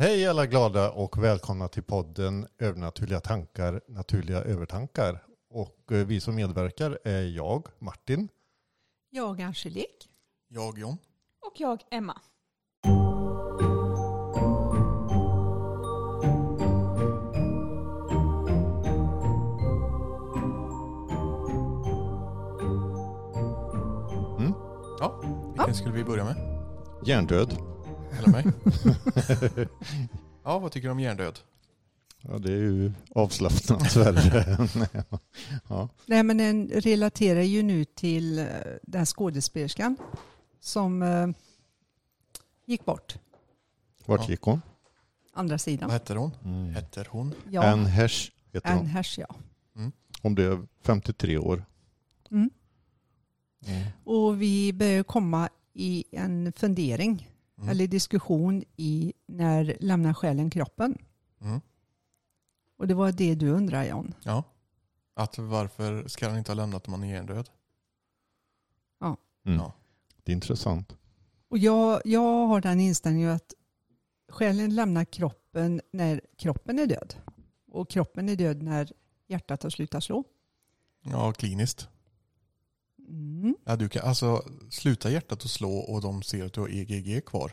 Hej alla glada och välkomna till podden Övernaturliga tankar, naturliga övertankar. Och eh, vi som medverkar är jag, Martin. Jag Angelique. Jag John. Och jag Emma. Ja, vilken skulle vi börja med? Hjärndöd. Eller mig? ja, vad tycker du om hjärndöd? Ja, det är ju avslappnansvärre. ja. Nej, men den relaterar ju nu till eh, den skådespelerskan som eh, gick bort. Vart Ja. gick hon? Andra sidan. Vad heter hon? Mm. Heter hon? Ja, Anne Hesh heter Anne hon. Hesh, ja. Hon blev 53 år. Mm. Mm. Och vi börjar komma i en fundering Mm. eller diskussion i när lämnar själen kroppen? Mm. Och det var det du undrar John. Ja. Att varför ska han inte ha lämnat om han är hjärndöd? Mm. Ja. Det är intressant. Och jag, jag har den inställningen att själen lämnar kroppen när kroppen är död. Och kroppen är död när hjärtat har slutat slå. Ja, kliniskt. Mm. Ja, du kan, alltså, sluta hjärtat att slå och de ser att du har EGG kvar.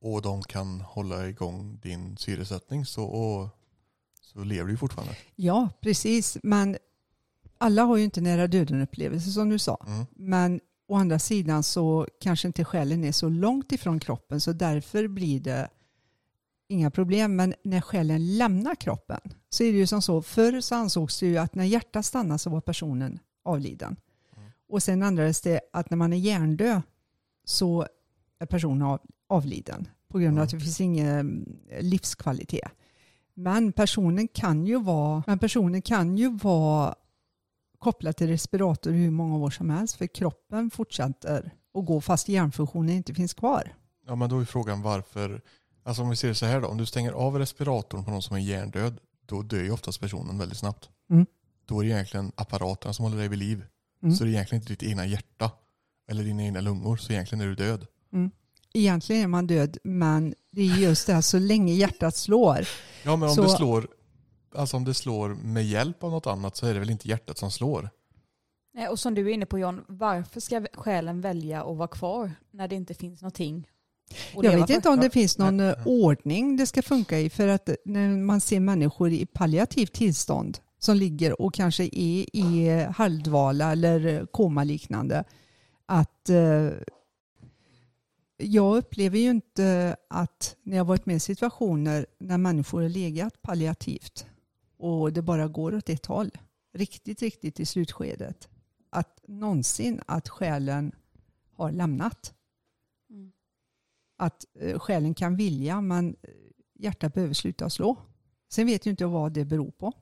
Och de kan hålla igång din syresättning så, och, så lever du fortfarande. Ja, precis. Men alla har ju inte nära döden-upplevelse som du sa. Mm. Men å andra sidan så kanske inte själen är så långt ifrån kroppen så därför blir det inga problem. Men när själen lämnar kroppen så är det ju som så. Förr så ansågs det ju att när hjärtat stannar så var personen avliden. Mm. Och sen ändrades det att när man är hjärndöd så är personen av, avliden på grund av Mm. att det finns ingen livskvalitet. Men personen kan ju vara, men personen kan ju vara kopplad till respirator hur många år som helst för kroppen fortsätter att gå fast hjärnfunktionen inte finns kvar. Ja, men då är frågan varför, alltså om vi ser det så här då, om du stänger av respiratorn på någon som är hjärndöd, då dör ju oftast personen väldigt snabbt. Mm. Då är det egentligen apparaterna som håller dig vid liv. Mm. Så det är egentligen inte ditt egna hjärta eller dina egna lungor, så egentligen är du död. Egentligen är man död men det är just det här så länge hjärtat slår. Ja, men om Så- det slår Alltså om det slår med hjälp av något annat så är det väl inte hjärtat som slår? Eh, Och som du är inne på John, varför ska själen välja att vara kvar när det inte finns någonting Jag vet inte om det finns någon nej. eh, ordning det ska funka i för att när man ser människor i palliativt tillstånd som ligger och kanske är i halvdvala eller komaliknande att eh, jag upplever ju inte att när jag varit med i situationer när människor har legat palliativt och det bara går åt ett håll, riktigt, riktigt i slutskedet, att någonsin att själen har lämnat Mm. att eh, själen kan vilja men eh, hjärtat behöver sluta slå. Sen vet ju inte jag vad det beror på.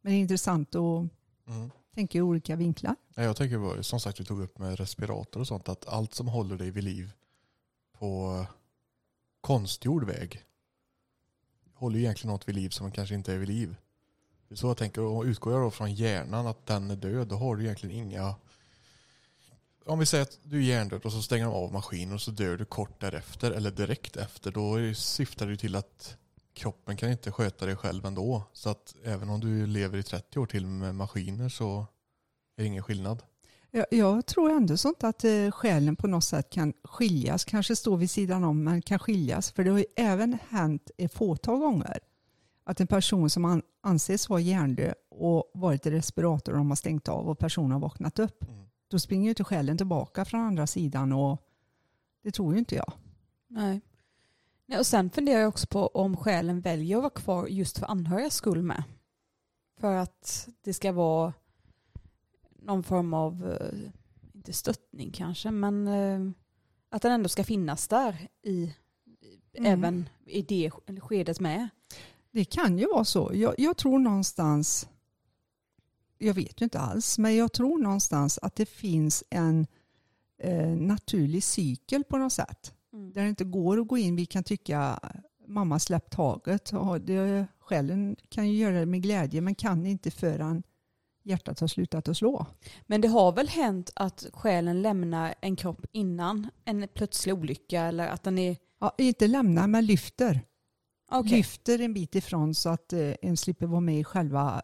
Men det är intressant att Mm. tänka i olika vinklar. Ja, Jag tänker på, som sagt vi tog upp med respirator och sånt, att allt som håller dig vid liv på konstgjord väg håller ju egentligen något vid liv som kanske inte är vid liv. Så jag tänker, och utgår jag då från hjärnan att den är död, då har du egentligen inga om vi säger att du är hjärndöd och så stänger de av maskinen och så dör du kort därefter eller direkt efter. Då syftar det till att kroppen kan inte sköta dig själv ändå. Så att även om du lever i 30 år till med maskiner så är det ingen skillnad. Jag, jag tror ändå sånt att eh, själen på något sätt kan skiljas, kanske stå vid sidan om men kan skiljas. För det har ju även hänt ett fåtal gånger att en person som an, anses vara hjärndöd och varit i respirator och de har stängt av och personen har vaknat upp. Mm. Då springer ju inte själen tillbaka från andra sidan och det tror ju inte jag. Nej. Nej. Och sen funderar jag också på om själen väljer att vara kvar just för anhörigas skull med. För att det ska vara någon form av, eh, inte stöttning kanske, men eh, att den ändå ska finnas där i, Mm. även i det skedet med. Det kan ju vara så. Jag, jag tror någonstans, jag vet ju inte alls, men jag tror någonstans att det finns en eh, naturlig cykel på något sätt. Mm. Där det inte går att gå in, vi kan tycka mamma släpp taget. Ja, det, själen kan ju göra det med glädje men kan inte förrän hjärtat har slutat att slå. Men det har väl hänt att själen lämnar en kropp innan en plötslig olycka eller att den är... Ja, inte lämna men lyfter. Okej. lyfter en bit ifrån så att eh, en slipper vara med i själva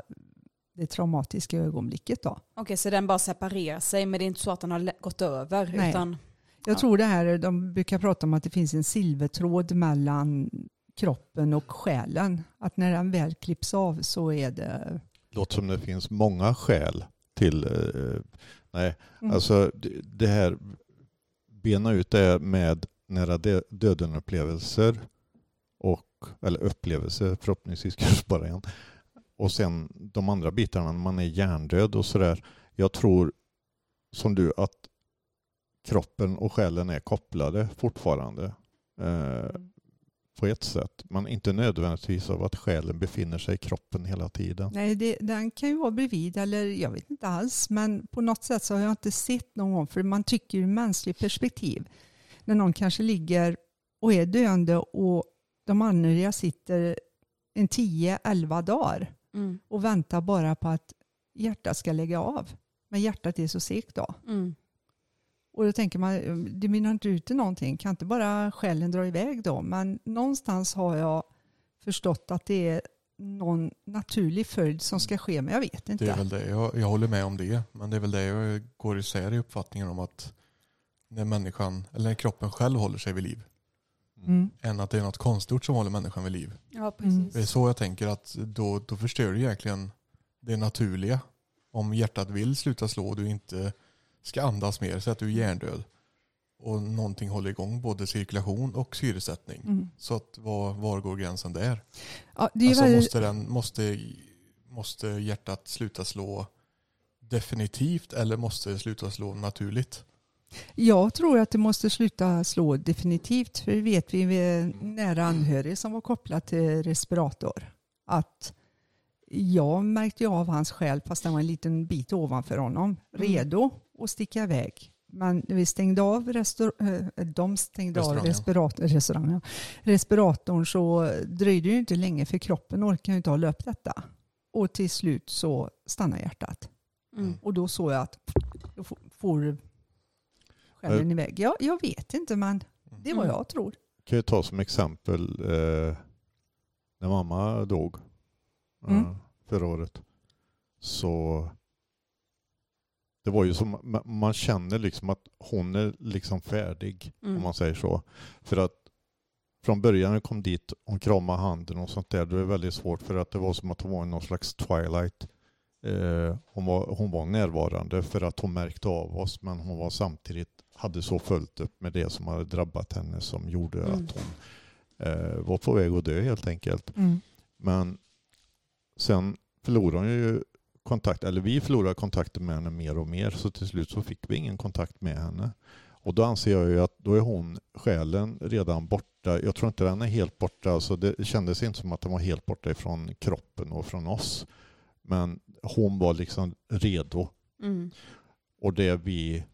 det traumatiska ögonblicket. Då. Okej, så den bara separerar sig men det är inte så att den har gått över Nej. utan Jag Ja. tror det här, de brukar prata om att det finns en silvertråd mellan kroppen och själen. Att när den väl klipps av så är det... Låter som det finns många skäl till, eh, nej, Mm. alltså det, här, bena ut det med nära dö- döden-upplevelser och, eller upplevelser, förhoppningsvis kanske bara en. Och sen de andra bitarna, när man är hjärndöd och sådär. Jag tror, som du, att kroppen och själen är kopplade fortfarande. Eh, på ett sätt, men inte nödvändigtvis av att själen befinner sig i kroppen hela tiden. Nej, det, den kan ju vara bredvid eller jag vet inte alls. Men på något sätt så har jag inte sett någon gång, för man tycker ur mänskligt perspektiv, när någon kanske ligger och är döende och de anhöriga sitter en 10-11 dagar mm, och väntar bara på att hjärtat ska lägga av. Men hjärtat är så segt då. mm, Och då tänker man, det mynnar inte ut i någonting. Kan inte bara själen dra iväg då? Men någonstans har jag förstått att det är någon naturlig följd som ska ske, men jag vet inte. Det är väl det. Jag, jag håller med om det. Men det är väl det jag går isär i uppfattningen om att när människan, eller när kroppen själv håller sig vid liv. Mm. Än att det är något konstgjort som håller människan vid liv. ja Mm. precis. Det är så jag tänker att då, då förstör du egentligen det naturliga. Om hjärtat vill sluta slå och du inte ska andas mer, så att du är hjärndöd. Och någonting håller igång både cirkulation och syresättning. Mm. Så att var, var går gränsen där? Ja, det är Alltså väldigt, måste, den, måste, måste hjärtat sluta slå definitivt eller måste det sluta slå naturligt? Jag tror att det måste sluta slå definitivt. För det vet vi vid nära anhörig som var kopplad till respirator. Att jag märkte av hans själ fast den var en liten bit ovanför honom. Redo att sticka iväg. Men när vi stängde av restaur- eh, de stängde av respirator, restaurangen, respiratorn så dröjde det ju inte länge för kroppen orkar ju inte hålla upp detta. Och till slut så stannar hjärtat. Mm. Och då såg jag att då for- for själen iväg. Jag, jag vet inte men det är vad Mm. jag tror. kan jag ta som exempel eh, när mamma dog eh, Mm. förra året. Så det var ju som ma- man känner liksom att hon är liksom färdig Mm. om man säger så. För att från början när jag kom dit, hon kramade handen och sånt där, det var väldigt svårt för att det var som att hon var i någon slags twilight. Eh, hon, var, hon var närvarande för att hon märkte av oss men hon var samtidigt hade så följt upp med det som hade drabbat henne som gjorde Mm. att hon eh, var på väg att dö helt enkelt. Mm. Men sen förlorade hon ju kontakt, eller vi förlorade kontakten med henne mer och mer så till slut så fick vi ingen kontakt med henne. Och då anser jag ju att då är hon, själen, redan borta. Jag tror inte den är helt borta, alltså det kändes inte som att den var helt borta ifrån kroppen och från oss. Men hon var liksom redo. Mm. Och det vi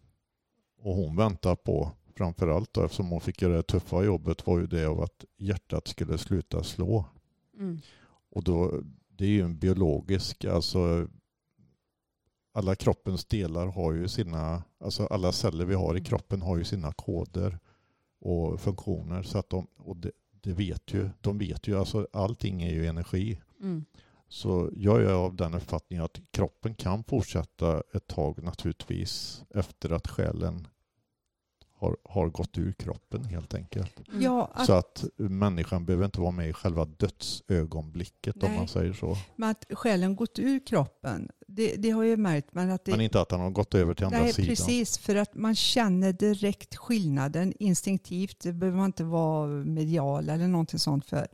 och hon väntar på framförallt då, eftersom hon fick göra det tuffa jobbet var ju det av att hjärtat skulle sluta slå. Mm. Och då, det är ju en biologisk, alltså alla kroppens delar har ju sina, alltså alla celler vi har i kroppen har ju sina koder och funktioner. Så att de, och det, det vet ju, de vet ju, alltså allting är ju energi. Mm. Så jag är av den uppfattningen att kroppen kan fortsätta ett tag naturligtvis efter att själen har, har gått ur kroppen helt enkelt. Mm. Ja, att, Så att människan behöver inte vara med i själva dödsögonblicket om Nej. man säger så. men att själen gått ur kroppen, det, det har jag märkt. Men att det, Men inte att han har gått över till andra nej, sidan. precis, för att man känner direkt skillnaden instinktivt. Det behöver man inte vara medial eller någonting sånt för.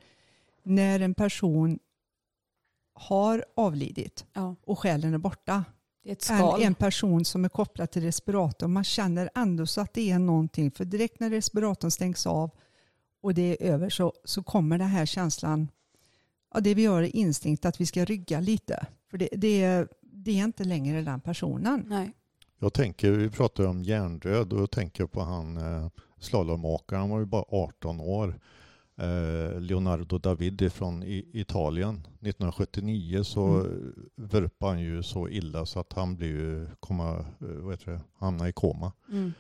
När en person har avlidit Ja, och själen är borta, det är ett än en person som är kopplad till respiratorn. Man känner ändå så att det är någonting. För direkt när respiratorn stängs av och det är över så, så kommer den här känslan, ja, det vi gör är instinkt att vi ska rygga lite. För det, det, är, det är inte längre den personen. Nej. Jag tänker, vi pratar om hjärndöd och jag tänker på han eh, slalomåkaren, han var ju bara 18 år. Eh, Leonardo Davidi från Italien. 1979 så Mm. vurpade han ju så illa så att han blev ju, komma, eh, vad heter det, hamnade i koma. Mm.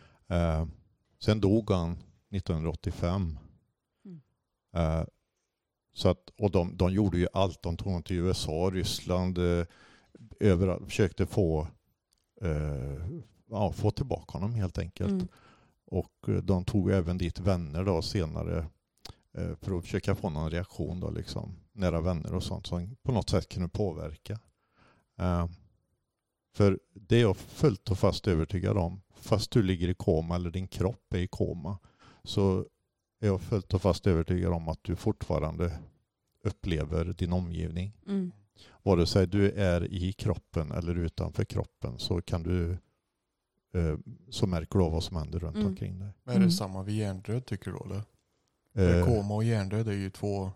Så att, och de, de gjorde ju allt. De tog honom till USA, Ryssland, eh, överallt. Försökte få, eh, ja, få tillbaka honom helt enkelt. Mm. Och eh, de tog även dit vänner då senare eh, för att försöka få någon reaktion då liksom. Nära vänner och sånt som på något sätt kunde påverka. Eh, För det är jag fullt och fast övertygad om. Fast du ligger i koma eller din kropp är i koma så är jag fullt och fast övertygad om att du fortfarande upplever din omgivning. Mm. Vare sig du är i kroppen eller utanför kroppen så kan du eh, så märker du av vad som händer runt Mm. omkring dig. Men är det Mm. samma vid hjärndöd tycker du då? Eller? Eh, Koma och hjärndöd är ju två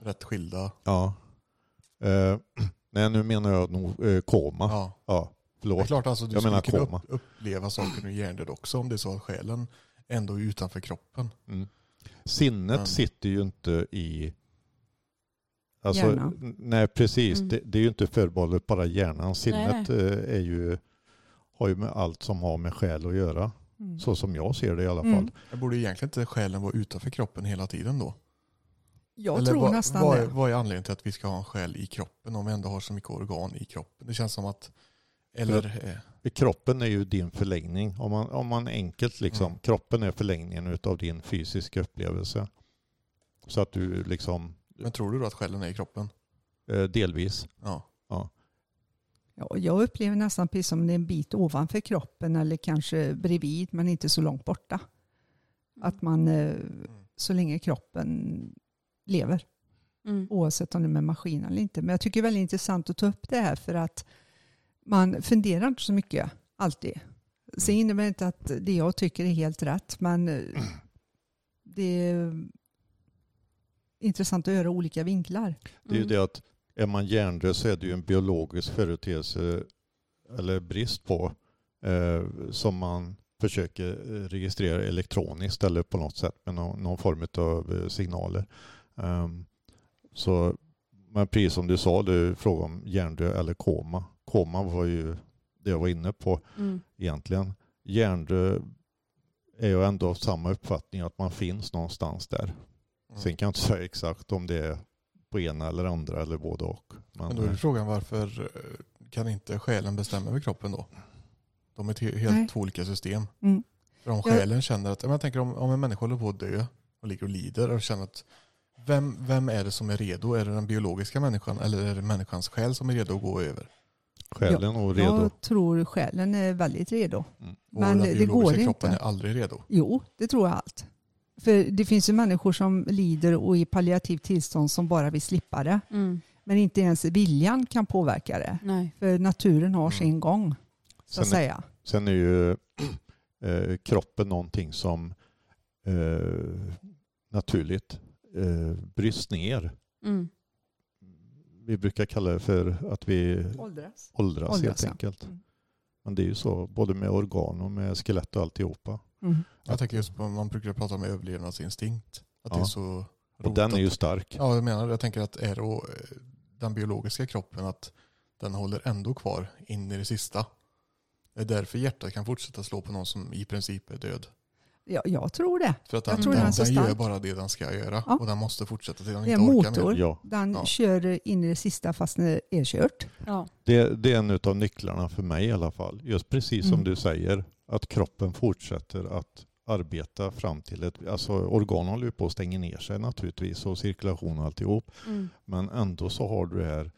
rätt skilda. Ja. Eh, nej, nu menar jag nog eh, koma. Ja, Ja. Det är förlåt. klart alltså du Jag menar kunna koma. uppleva saker med hjärndöd också om det är så att själen ändå är utanför kroppen. Mm. Sinnet Men- sitter ju inte i... Alltså, Hjärnan. nej, precis. Mm. Det, det är ju inte förbehållet bara hjärnan. Sinnet Nej, eh, är ju, har ju med allt som har med själ att göra. Mm. Så som jag ser det i alla fall. Mm. Det borde egentligen inte själen vara utanför kroppen hela tiden då? Jag Eller tror vad, nästan vad, det. vad är anledningen till att vi ska ha en själ i kroppen om vi ändå har så mycket organ i kroppen? Det känns som att... Eller... eh, Kroppen är ju din förlängning. Om man, om man enkelt liksom, Mm. kroppen är förlängningen utav din fysiska upplevelse. Så att du liksom, Men tror du då att själen är i kroppen? eh, delvis. Ja. Ja, jag upplever nästan precis som det är en bit ovanför kroppen eller kanske bredvid men inte så långt borta. Att man eh, så länge kroppen lever Mm. oavsett om det är med maskin eller inte. Men jag tycker det är väldigt intressant att ta upp det här för att man funderar inte så mycket alltid. Sen innebär det inte att det jag tycker är helt rätt men eh, det är intressant att göra olika vinklar. Det är ju Mm. det att är man hjärndöd så är det ju en biologisk företeelse eller brist på eh, som man försöker eh, registrera elektroniskt eller på något sätt med någon, någon form av eh, signaler. Ehm, så, men precis som du sa, det är fråga om hjärndöd eller koma. Koma var ju det jag var inne på Mm. egentligen. Hjärndöd är jag ändå av samma uppfattning att man finns någonstans där. Mm. Sen kan jag inte säga exakt om det är på ena eller andra eller både och. Men, Men då är eh, frågan varför eh, kan inte själen bestämma över kroppen då? De är helt Nej. två olika system. Mm. För om Jag- själen känner att, jag tänker om, om en människa håller på att dö och ligger och lider och känner att vem, vem är det som är redo? Är det den biologiska människan eller är det människans själ som är redo att gå över? själen och redo. Jag tror själen är väldigt redo. Mm. Och Men den det biologiska går kroppen inte. är aldrig redo. Jo, det tror jag allt. För det finns ju människor som lider och är i palliativt tillstånd som bara vill slippa det. Mm. Men inte ens viljan kan påverka det. Nej. För naturen har Mm. sin gång, så Sen, är- säga. sen är ju eh, kroppen någonting som eh, naturligt eh, bryts ner. Mm. Vi brukar kalla det för att vi Åldras. åldras, Åldras, helt ja. enkelt. Mm. Men det är ju så, både med organ och med skelett och alltihopa. Mm. Jag tänker just på, man brukar prata om överlevnadsinstinkt. Att det Ja. är så Och den är ju rotat. stark. Ja, jag menar det. Jag tänker att är då eh, den biologiska kroppen att den håller ändå kvar in i det sista. Det är därför hjärtat kan fortsätta slå på någon som i princip är död. Ja, jag tror det. För att Jag den, tror den, den den gör bara det den ska göra. Ja. Och den måste fortsätta till den Det är inte en orkar motor. mer. Ja, Den Ja. kör in i det sista fast det är kört. Ja. det, det är en av nycklarna för mig i alla fall. Just precis som Mm. du säger, att kroppen fortsätter att arbeta fram till ett... Alltså organ håller ju på att stänga ner sig naturligtvis och cirkulation och alltihop. Mm. Men ändå så har du det här.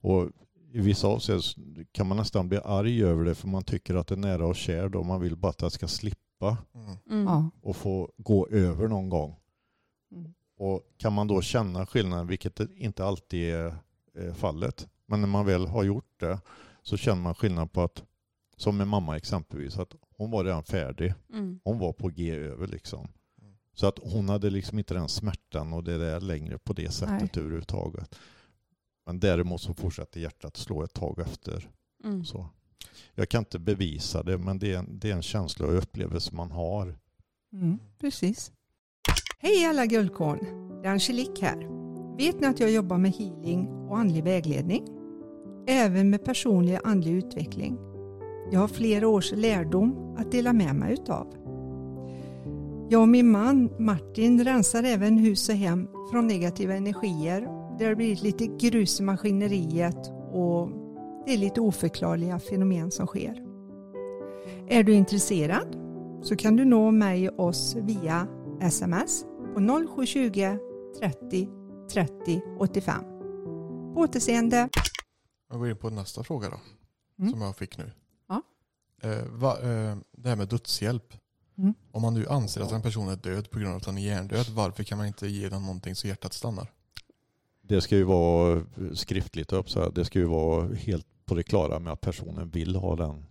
Och i vissa avseenden kan man nästan bli arg över det för man tycker att det är nära och kär då. Man vill bara att det ska slippa Mm. Mm. Och få gå över någon gång. Mm. Och kan man då känna skillnaden, vilket inte alltid är eh, fallet, men när man väl har gjort det så känner man skillnad på att, som med mamma exempelvis, att hon var redan färdig. Mm. Hon var på G över liksom. Mm. Så att hon hade liksom inte den smärtan och det där längre på det sättet överhuvudtaget. Men däremot så fortsätter hjärtat slå ett tag efter. Mm. Så. Jag kan inte bevisa det, men det är en, det är en känsla och upplevelse man har. Mm, precis. Hej alla guldkorn! Det är Angelique här. Vet ni att jag jobbar med healing och andlig vägledning? Även med personlig andlig utveckling. Jag har flera års lärdom att dela med mig utav. Jag och min man Martin rensar även hus och hem från negativa energier. Det har blivit lite grus i maskineriet och det är lite oförklarliga fenomen som sker. Är du intresserad så kan du nå mig och oss via sms på 0720 30 30 85. På återseende. Jag går in på nästa fråga då. Mm. Som jag fick nu. Eh, va, eh, det här med dödshjälp. Mm. Om man nu anser att en person är död på grund av att han är hjärndöd, varför kan man inte ge den någonting så hjärtat stannar? Det ska ju vara skriftligt upp så här. Det ska ju vara helt på det klara med att personen vill ha den.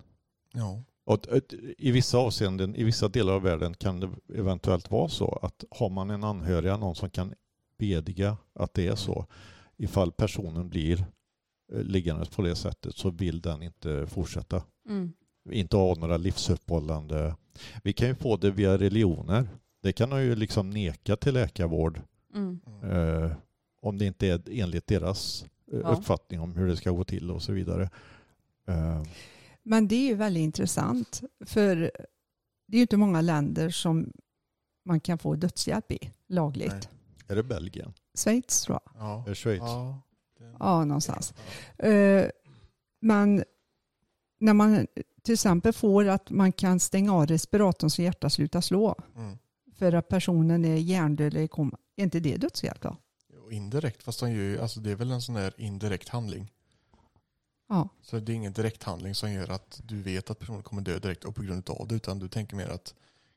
Ja. Och ett- I vissa avseenden, i vissa delar av världen kan det eventuellt vara så att har man en anhörig, någon som kan bediga att det är så. Ifall personen blir eh, liggandes på det sättet så vill den inte fortsätta. Mm. Inte ha några livsuppehållande. Vi kan ju få det via religioner. Det kan man ju liksom neka till läkarvård Mm. eh, om det inte är enligt deras eh, Ja. uppfattning om hur det ska gå till och så vidare. Eh, Men det är ju väldigt intressant för det är ju inte många länder som man kan få dödshjälp i lagligt. Nej. är det Belgien? Schweiz tror jag. Ja. Schweiz? Ja. Det- Ja, någonstans. Eh, Men när man till exempel får att man kan stänga av respiratorn så hjärtat slutar slå Mm. för att personen är hjärndöd eller koma. Är inte det dödshjälp då? Och Indirekt, fast de gör alltså det är väl en sån där indirekt handling. Ja, Så det är ingen direkt handling som gör att du vet att personen kommer dö direkt och på grund av det, utan du tänker mer att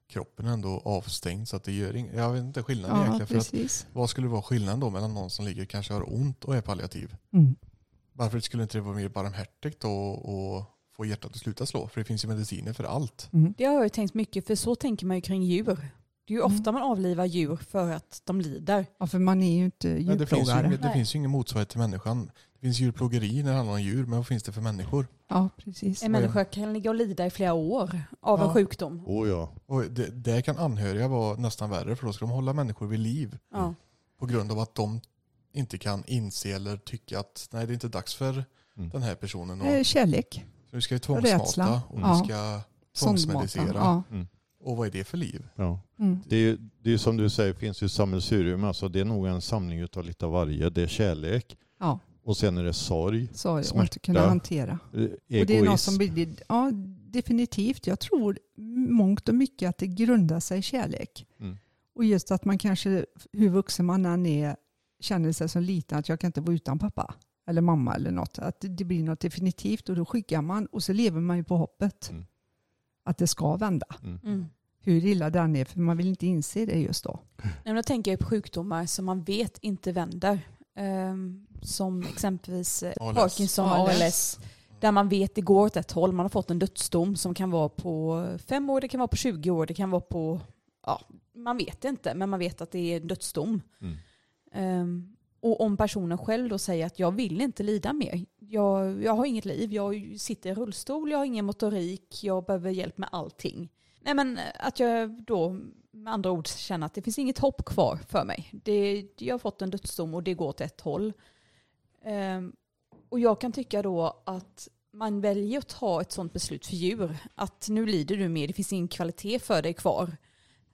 kroppen är ändå avstängd så att det gör inget. Jag vet inte skillnaden ja egentligen. För att, vad skulle vara skillnaden då mellan någon som ligger kanske har ont och är palliativ? Mm. Varför skulle inte det vara mer barmhärtigt då och få hjärtat att sluta slå? För det finns ju mediciner för allt. Mm. Det har jag ju tänkt mycket för så tänker man ju kring djur. Det är ju Mm. ofta man avlivar djur för att de lider. Ja, för man är ju inte Men det, finns ju, djurplågare. det Nej. finns ju ingen motsvarighet till människan. Det finns djurplågeri när det handlar om djur, men vad finns det för människor? Ja, precis. En människa kan ligga och lida i flera år av en Ja. sjukdom. Oh ja. Och det, där kan anhöriga vara nästan värre för då ska de hålla människor vid liv Ja. på grund av att de inte kan inse eller tycka att nej det är inte dags för Mm. den här personen. Och, Eh, Kärlek, nu ska vi tvångsmata och vi ska tvångsmedicera. Ja. Och vad är det för liv? ja. Mm. Det är ju det är som du säger, finns ju sammelsurium. Alltså det är nog en samling av lite av varje. Det är kärlek ja, och sen är det sorg, så att Smärta. inte kunna hantera. eh, Och det är något egoism. som blir, ja, definitivt. Jag tror mångt och mycket att det grundar sig i kärlek. Mm. Och just att man kanske, hur vuxen man än är, känner sig som liten att jag kan inte vara utan pappa eller mamma eller något. Att det blir något definitivt och då skyggar man och så lever man ju på hoppet. Mm. Att det ska vända. Mm. Mm. Hur illa den är, för man vill inte inse det just då. Nej, men Då tänker jag på sjukdomar som man vet inte vänder. Ehm, som exempelvis eh, ALS. Parkinson ALS. ALS. Där man vet det går åt ett håll. Man har fått en dödsdom som kan vara på fem år, det kan vara på 20 år, det kan vara på, ja, man vet inte, men man vet att det är en dödsdom. Mm. Ehm, och om personen själv då säger att jag vill inte lida mer. Jag, jag har inget liv, jag sitter i rullstol, jag har ingen motorik, jag behöver hjälp med allting. Nej men att jag då med andra ord känner att det finns inget hopp kvar för mig. Det, jag har fått en dödsdom och det går åt ett håll. Ehm, och jag kan tycka då att man väljer att ta ett sådant beslut för djur. Att nu lider du mer, det finns ingen kvalitet för dig kvar.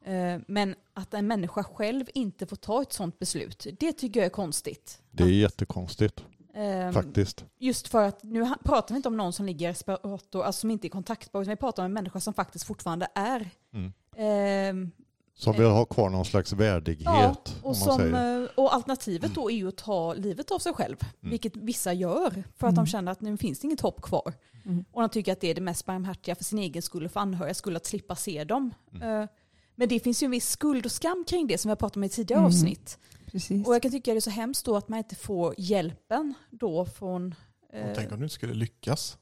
Eh, Men att en människa själv inte får ta ett sådant beslut, det tycker jag är konstigt. Det är jättekonstigt Ehm, faktiskt. Just för att nu pratar vi inte om någon som ligger i respirator, alltså som inte är kontaktbar, utan vi pratar om en människa som faktiskt fortfarande är. Mm. Ehm, Som vill ha kvar någon slags värdighet. ja, och, som, eh, och alternativet då är ju att ta livet av sig själv, Mm. vilket vissa gör, för att de Mm. känner att nu finns det inget hopp kvar. Mm. Och de tycker att det är det mest barmhärtiga för sin egen skull och för anhöriga skull att slippa se dem. Mm. Eh, Men det finns ju en viss skuld och skam kring det som vi har pratat om i tidigare Mm. avsnitt. Precis. Och jag kan tycka det är så hemskt då att man inte får hjälpen då från... eh, tänk om du inte skulle lyckas.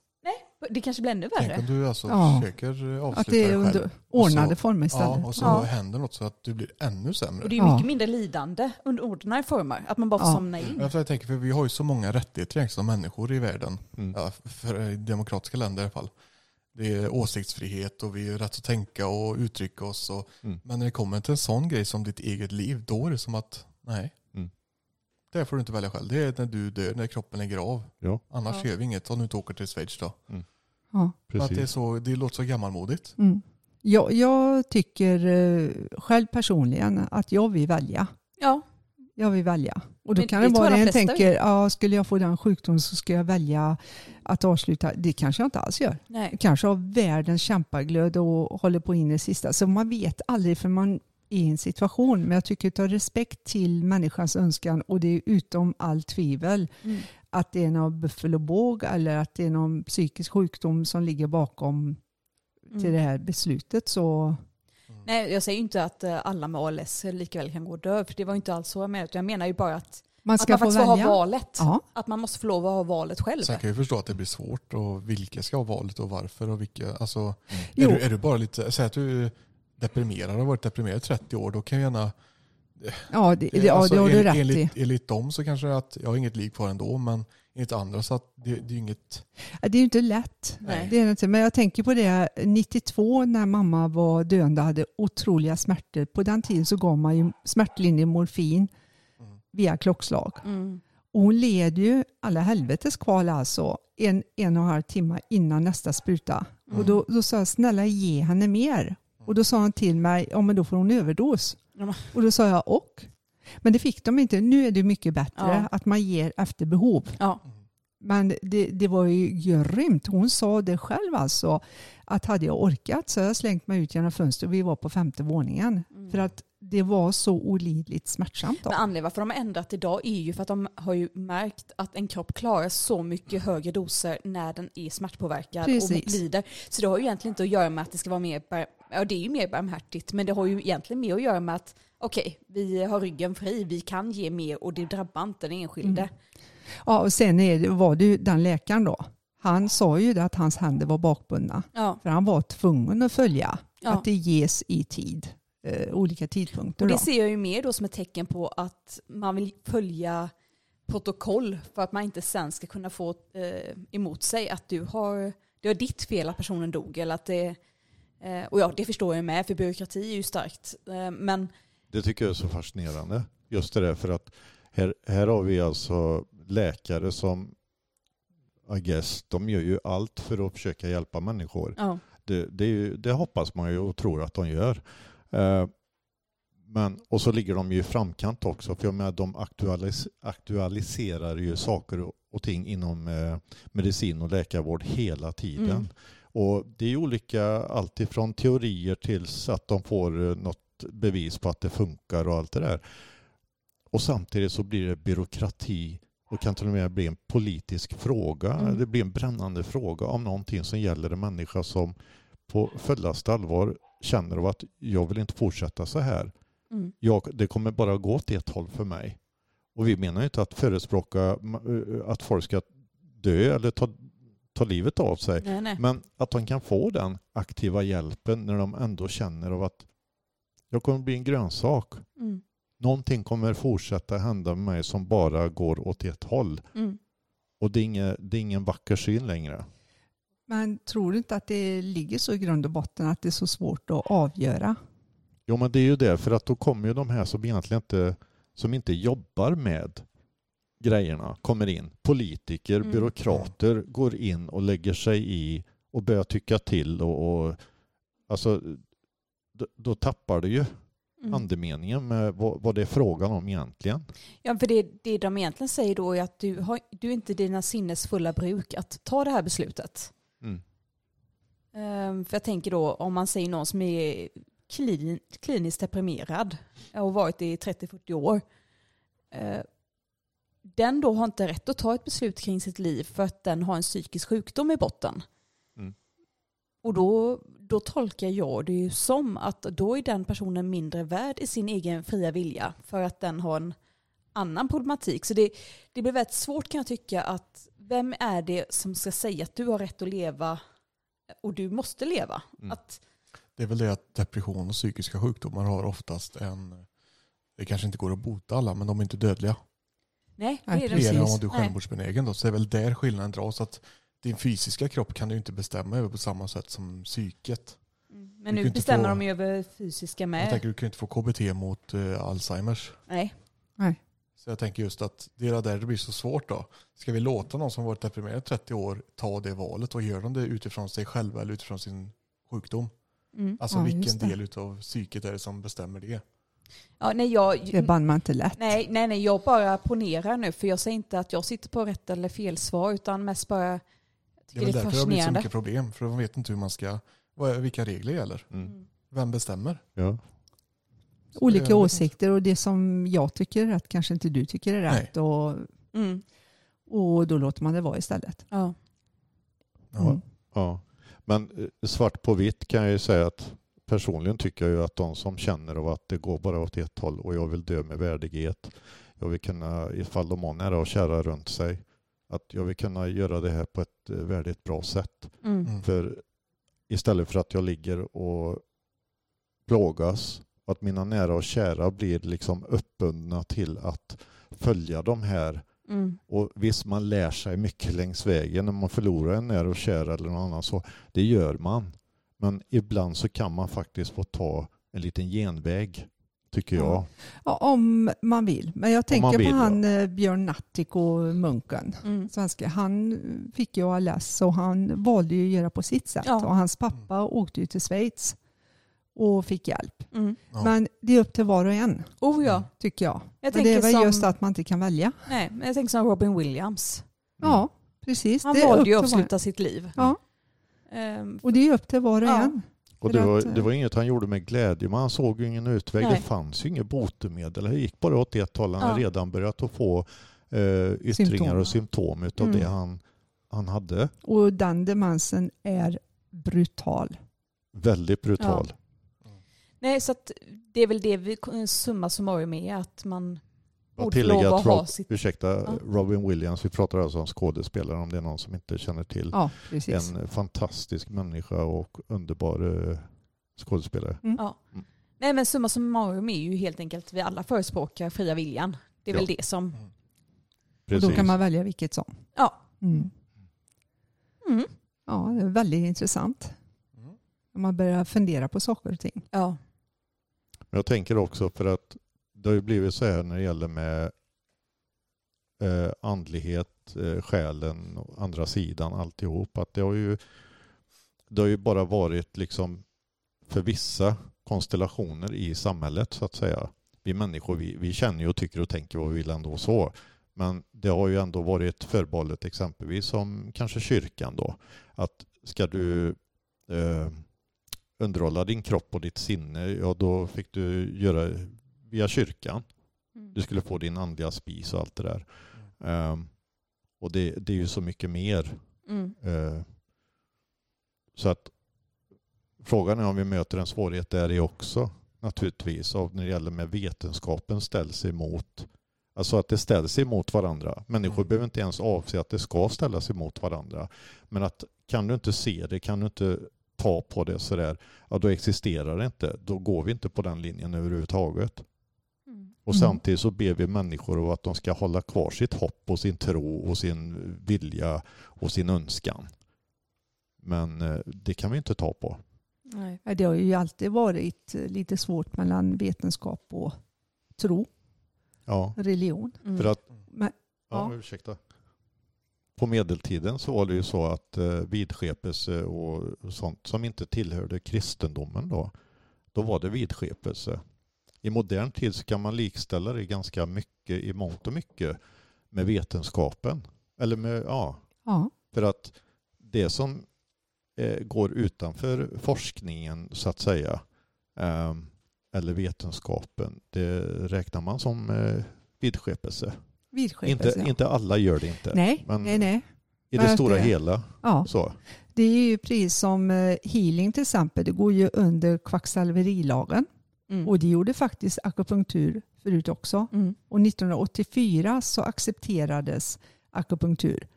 det kanske blir ännu Tänk värre. om du alltså Ja. försöker avsluta Att det är dig själv. under ordnade så- former istället. Ja, och så Ja. händer något så att du blir ännu sämre. Och det är ju Ja. mycket mindre lidande under ordnade former. Att man bara får Ja. somna in. Jag tänker, för vi har ju så många rättigheter som människor i världen. Mm. Ja, för i demokratiska länder i alla fall. Det är åsiktsfrihet och vi har rätt att tänka och uttrycka oss. Och, Mm. Men när det kommer till en sån grej som ditt eget liv, då är det som att nej. Mm. Det får du inte välja själv. Det är när du dör, när kroppen lägger av. Ja, Annars Ja. gör vi inget om du inte åker till Schweiz då. Ja. För Att det, är så, det låter så gammalmodigt. Mm. Jag, jag tycker eh, själv personligen att jag vill välja. Ja, Jag vill välja. Och då Men kan det det vara jag en tänker, ja, skulle jag få den sjukdomen så ska jag välja att avsluta. Det kanske jag inte alls gör. nej. Jag kanske har världens kämpaglöd och håller på in i det sista. Så man vet aldrig för man är i en situation. Men jag tycker ta respekt till människans önskan och det är utom all tvivel Mm. att det är någon buffalobåg eller att det är någon psykisk sjukdom som ligger bakom till det Mm. här beslutet. Så Nej, jag säger ju inte att eh, alla med ALS lika väl kan gå och dö, för det var ju inte alls så jag menade. Jag menar ju bara att, man att ska man få faktiskt får ha välja. valet. Ja, Att man måste få lov att ha valet själv. Sen kan jag ju förstå att det blir svårt och vilka ska ha valet och varför och vilka. Alltså, är, Jo. du, är du bara lite, säg att du är deprimerad och har varit deprimerad i 30 år, då kan jag gärna ja, det, det, ja, Alltså, det har du enligt, rätt i. enligt, enligt dem så kanske det är att jag har inget liv kvar ändå, men enligt andra så att det, det är ju inget... Det är ju inte lätt. Nej. Det är inte. Men jag tänker på det 92 när mamma var döende och hade otroliga smärtor. På den tiden så gav man ju smärtlindring morfin Mm. via klockslag. Mm. Och hon led ju alla helvetes kval alltså en, en och en halv timme innan nästa spruta. Mm. Och då, då sa jag snälla ge henne mer. Och då sa han till mig, ja men då får hon överdos. Och då sa jag och? Men det fick de inte. Nu är det mycket bättre Ja. att man ger efter behov. Ja. Men det, det var ju grymt. Hon sa det själv alltså. Att hade jag orkat så hade jag slängt mig ut genom fönstret. Vi var på femte våningen. Mm. För att det var så olidligt smärtsamt. Då. Men anledningen varför de har ändrat idag är ju för att de har ju märkt att en kropp klarar så mycket högre doser när den är smärtpåverkad Precis. och lider. Så det har ju egentligen inte att göra med att det ska vara mer, ja det är ju mer barmhärtigt, men det har ju egentligen mer att göra med att okej, vi har ryggen fri, vi kan ge mer och det drabbar inte den enskilde. Mm. Ja, och sen det, var det ju den läkaren då. Han sa ju det att hans händer var bakbundna. Ja, För han var tvungen att följa ja. att det ges i tid. Eh, olika tidpunkter. Och Då. det ser jag ju mer då som ett tecken på att man vill följa protokoll för att man inte sen ska kunna få eh, emot sig att du har, det var ditt fel att personen dog. Eller att det, eh, och ja, det förstår jag med, för byråkrati är ju starkt. Eh, men Det tycker jag är så fascinerande. Just det där för att här, här har vi alltså läkare som I guess, de gör ju allt för att försöka hjälpa människor. ja, Det, det, ju, det hoppas man ju och tror att de gör. Eh, men, och så ligger de ju i framkant också. För jag menar, de aktualis, aktualiserar ju saker och, ting inom eh, medicin och läkarvård hela tiden. Mm. Och det är olika, allt ifrån teorier tills att de får eh, något bevis på att det funkar och allt det där. Och samtidigt så blir det byråkrati och kan till och med bli en politisk fråga. Mm. Det blir en brännande fråga om någonting som gäller en människa som på fullaste allvar känner av att jag vill inte fortsätta så här. mm, Jag, det kommer bara gå åt ett håll för mig. Och vi menar ju inte att förespråka eh, att folk ska dö eller ta, ta livet av sig. nej, nej. Men att de kan få den aktiva hjälpen när de ändå känner av att jag kommer bli en grönsak. Mm, Någonting kommer fortsätta hända med mig som bara går åt ett håll. mm. Och det är, inge, det är ingen vacker syn längre. Men tror du inte att det ligger så i grund och botten att det är så svårt att avgöra? Jo men det är ju det, för att då kommer ju de här som egentligen inte, som inte jobbar med grejerna, kommer in. Politiker, Mm. byråkrater går in och lägger sig i och börjar tycka till och, och alltså då, tappar du ju Mm. andemeningen med vad, vad det är frågan om egentligen. Ja, för det, det de egentligen säger då är att du har du är inte dina sinnes fulla bruk att ta det här beslutet. Mm. Ehm, för jag tänker då om man säger någon som är klin, kliniskt deprimerad och varit det i 30-40 år. eh, den då har inte rätt att ta ett beslut kring sitt liv för att den har en psykisk sjukdom i botten. Och då, då tolkar jag det ju som att då är den personen mindre värd i sin egen fria vilja för att den har en annan problematik. Så det, det blir väldigt svårt kan jag tycka att vem är det som ska säga att du har rätt att leva och du måste leva? Mm. Att, Det är väl det att depression och psykiska sjukdomar har oftast en... Det kanske inte går att bota alla, men de är inte dödliga. nej, det är det precis. Mer än om du är självmordsbenägen då. Så det är väl där skillnaden dras. Att din fysiska kropp kan du inte bestämma över på samma sätt som psyket. Mm. Men Du nu bestämmer få- de ju över fysiska Jag med. tänker du kan inte få KBT mot eh, Alzheimers. Nej. Så jag tänker just att det är där det blir så svårt då. Ska vi låta någon som varit deprimerad i 30 år ta det valet och gör de det utifrån sig själva eller utifrån sin sjukdom? Mm. Alltså Ja, vilken del av psyket är det som bestämmer det? Ja, nej, jag, Det bann man inte lätt. nej, nej, nej, jag bara ponerar nu för jag säger inte att jag sitter på rätt eller fel svar utan mest bara jag Det tycker är det är därför det har blivit så mycket problem. För de vet inte hur man ska, vad, vilka regler gäller. Mm. Mm. Vem bestämmer? Ja. Olika det- åsikter och det som jag tycker är rätt kanske inte du tycker är Nej. rätt. Och, Mm. och då låter man det vara istället. Ja. Ja. Mm. Ja. Men eh, svart på vitt kan jag ju säga att personligen tycker jag ju att de som känner av att det går bara åt ett håll och jag vill dö med värdighet. Jag vill kunna, ifall de har nära och kära runt sig, att jag vill kunna göra det här på ett eh, värdigt bra sätt. Mm. Mm. För istället för att jag ligger och plågas, att mina nära och kära blir liksom uppbundna till att följa de här. Mm. Och visst, man lär sig mycket längs vägen när man förlorar en nära och kära eller någon annan så. Det gör man. Men ibland så kan man faktiskt få ta en liten genväg, tycker jag. Ja. Ja, om man vill. Men jag tänker vill, på han eh, Björn Natthik och munken. Mm. Svenska. Han fick ju ALS och han valde ju att göra på sitt sätt. Ja. Och hans pappa åkte ju till Schweiz och fick hjälp. Mm. Ja. Men det är upp till var och en, Oh ja. tycker jag. Jag Men det är väl som, just att man inte kan välja. Nej, men jag tänker som Robin Williams. Ja, precis. Han valde ju att avsluta sitt liv. Ja, Ehm, och det är upp till var och Ja. en. Och det var, eh, det var inget han gjorde med glädje, men han såg ju ingen utväg. Nej. Det fanns ju inget botemedel. Det gick bara åt ett håll. Han hade Ja. redan börjat att få eh, yttringar Symptom. och symptom utav Mm. det han, han hade. Och den demensen är brutal. Väldigt brutal. nej, så att det är väl det vi summa summarum är att man Borde tillägga att Rob, sitt... ursäkta, Ja. Robin Williams, vi pratar alltså om skådespelare om det är någon som inte känner till. Ja. En fantastisk människa och underbar eh, skådespelare. Ja. Mm. Nej men summa summarum är ju helt enkelt vi alla förespråkar fria viljan. Det är väl det som... Och Precis. då kan man välja vilket som. Ja. Mm. Mm. Ja, det är väldigt intressant. Mm. Man börjar fundera på saker och ting. Ja. Men jag tänker också för att det har ju blivit så här när det gäller med eh, andlighet, eh, själen och andra sidan alltihop. Att det har ju, det har ju bara varit liksom för vissa konstellationer i samhället så att säga. Vi människor vi, vi känner ju och tycker och tänker vad vi vill ändå så. Men det har ju ändå varit förbehållet exempelvis som kanske kyrkan då. Att ska du eh, underhålla din kropp och ditt sinne, ja då fick du göra via kyrkan. Mm. Du skulle få din andliga spis och allt det där. Ehm, och det, det är ju så mycket mer. Mm. Eh, så att frågan är om vi möter en svårighet där i också naturligtvis. Och när det gäller med vetenskapen ställs emot Alltså att det ställs emot varandra. Människor Mm. behöver inte ens avse att det ska ställas emot varandra. Men att kan du inte se det, kan du inte ta på det sådär, ja då existerar det inte. Då går vi inte på den linjen överhuvudtaget. Och Mm. samtidigt så ber vi människor att de ska hålla kvar sitt hopp och sin tro och sin vilja och sin önskan. Men eh, det kan vi inte ta på. Nej. Det har ju alltid varit eh, lite svårt mellan vetenskap och tro, Ja, religion. Mm. för att, Men, ja, Ja. ursäkta. På medeltiden så var det ju så att eh, vidskepelse och sånt som inte tillhörde kristendomen då, då var det vidskepelse. I modern tid så kan man likställa det ganska mycket i mångt och mycket med vetenskapen. Eller med, ja, ja, För att det som eh, går utanför forskningen så att säga eh, eller vetenskapen det räknar man som eh, vidskepelse. vidskepelse. Inte, ja. inte alla gör det inte. Nej, men- nej, nej. I det stora det- hela Ja, så. det är ju precis som eh, healing till exempel. Det går ju under kvacksalverilagen. Mm. Och det gjorde faktiskt akupunktur förut också. Mm. Och 1984 så accepterades akupunktur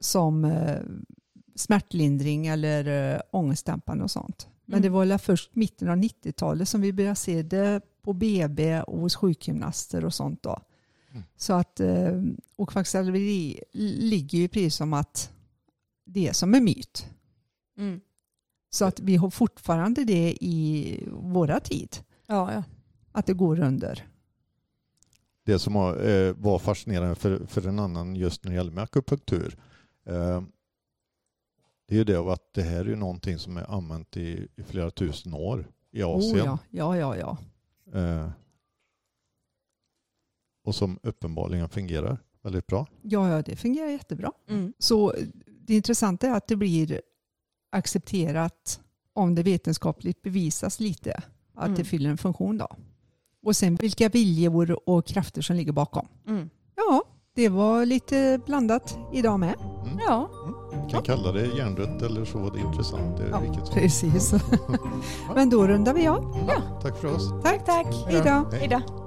som eh, smärtlindring eller eh, ångestdämpande och sånt. Men Mm. det var först mitten av 90-talet som vi började se det på BB och hos sjukgymnaster och sånt då. Mm. Så att, eh, och kvacksalveri ligger ju precis som att det är som en myt. Mm. Så att vi har fortfarande det i våra tid, Ja, ja. att det går under. Det som var, eh, var fascinerande för, för en annan just när det gäller med akupunktur. Eh, det är ju det att det här är ju någonting som är använt i, i flera tusen år i Oh, Asien. ja, ja, ja. ja. eh, och som uppenbarligen fungerar väldigt bra. Ja, ja, det fungerar jättebra. Mm. Så det intressanta är att det blir accepterat om det vetenskapligt bevisas lite att Mm. det fyller en funktion. Då. Och sen vilka viljor och krafter som ligger bakom. Mm. Ja, det var lite blandat idag med. Mm. Ja, Vi kan kalla det hjärndött eller så var det intressant. Det är Ja, vilket. Precis. Men då rundar vi av. Tack för oss. Tack, tack. Hej då. Hej. Hej då.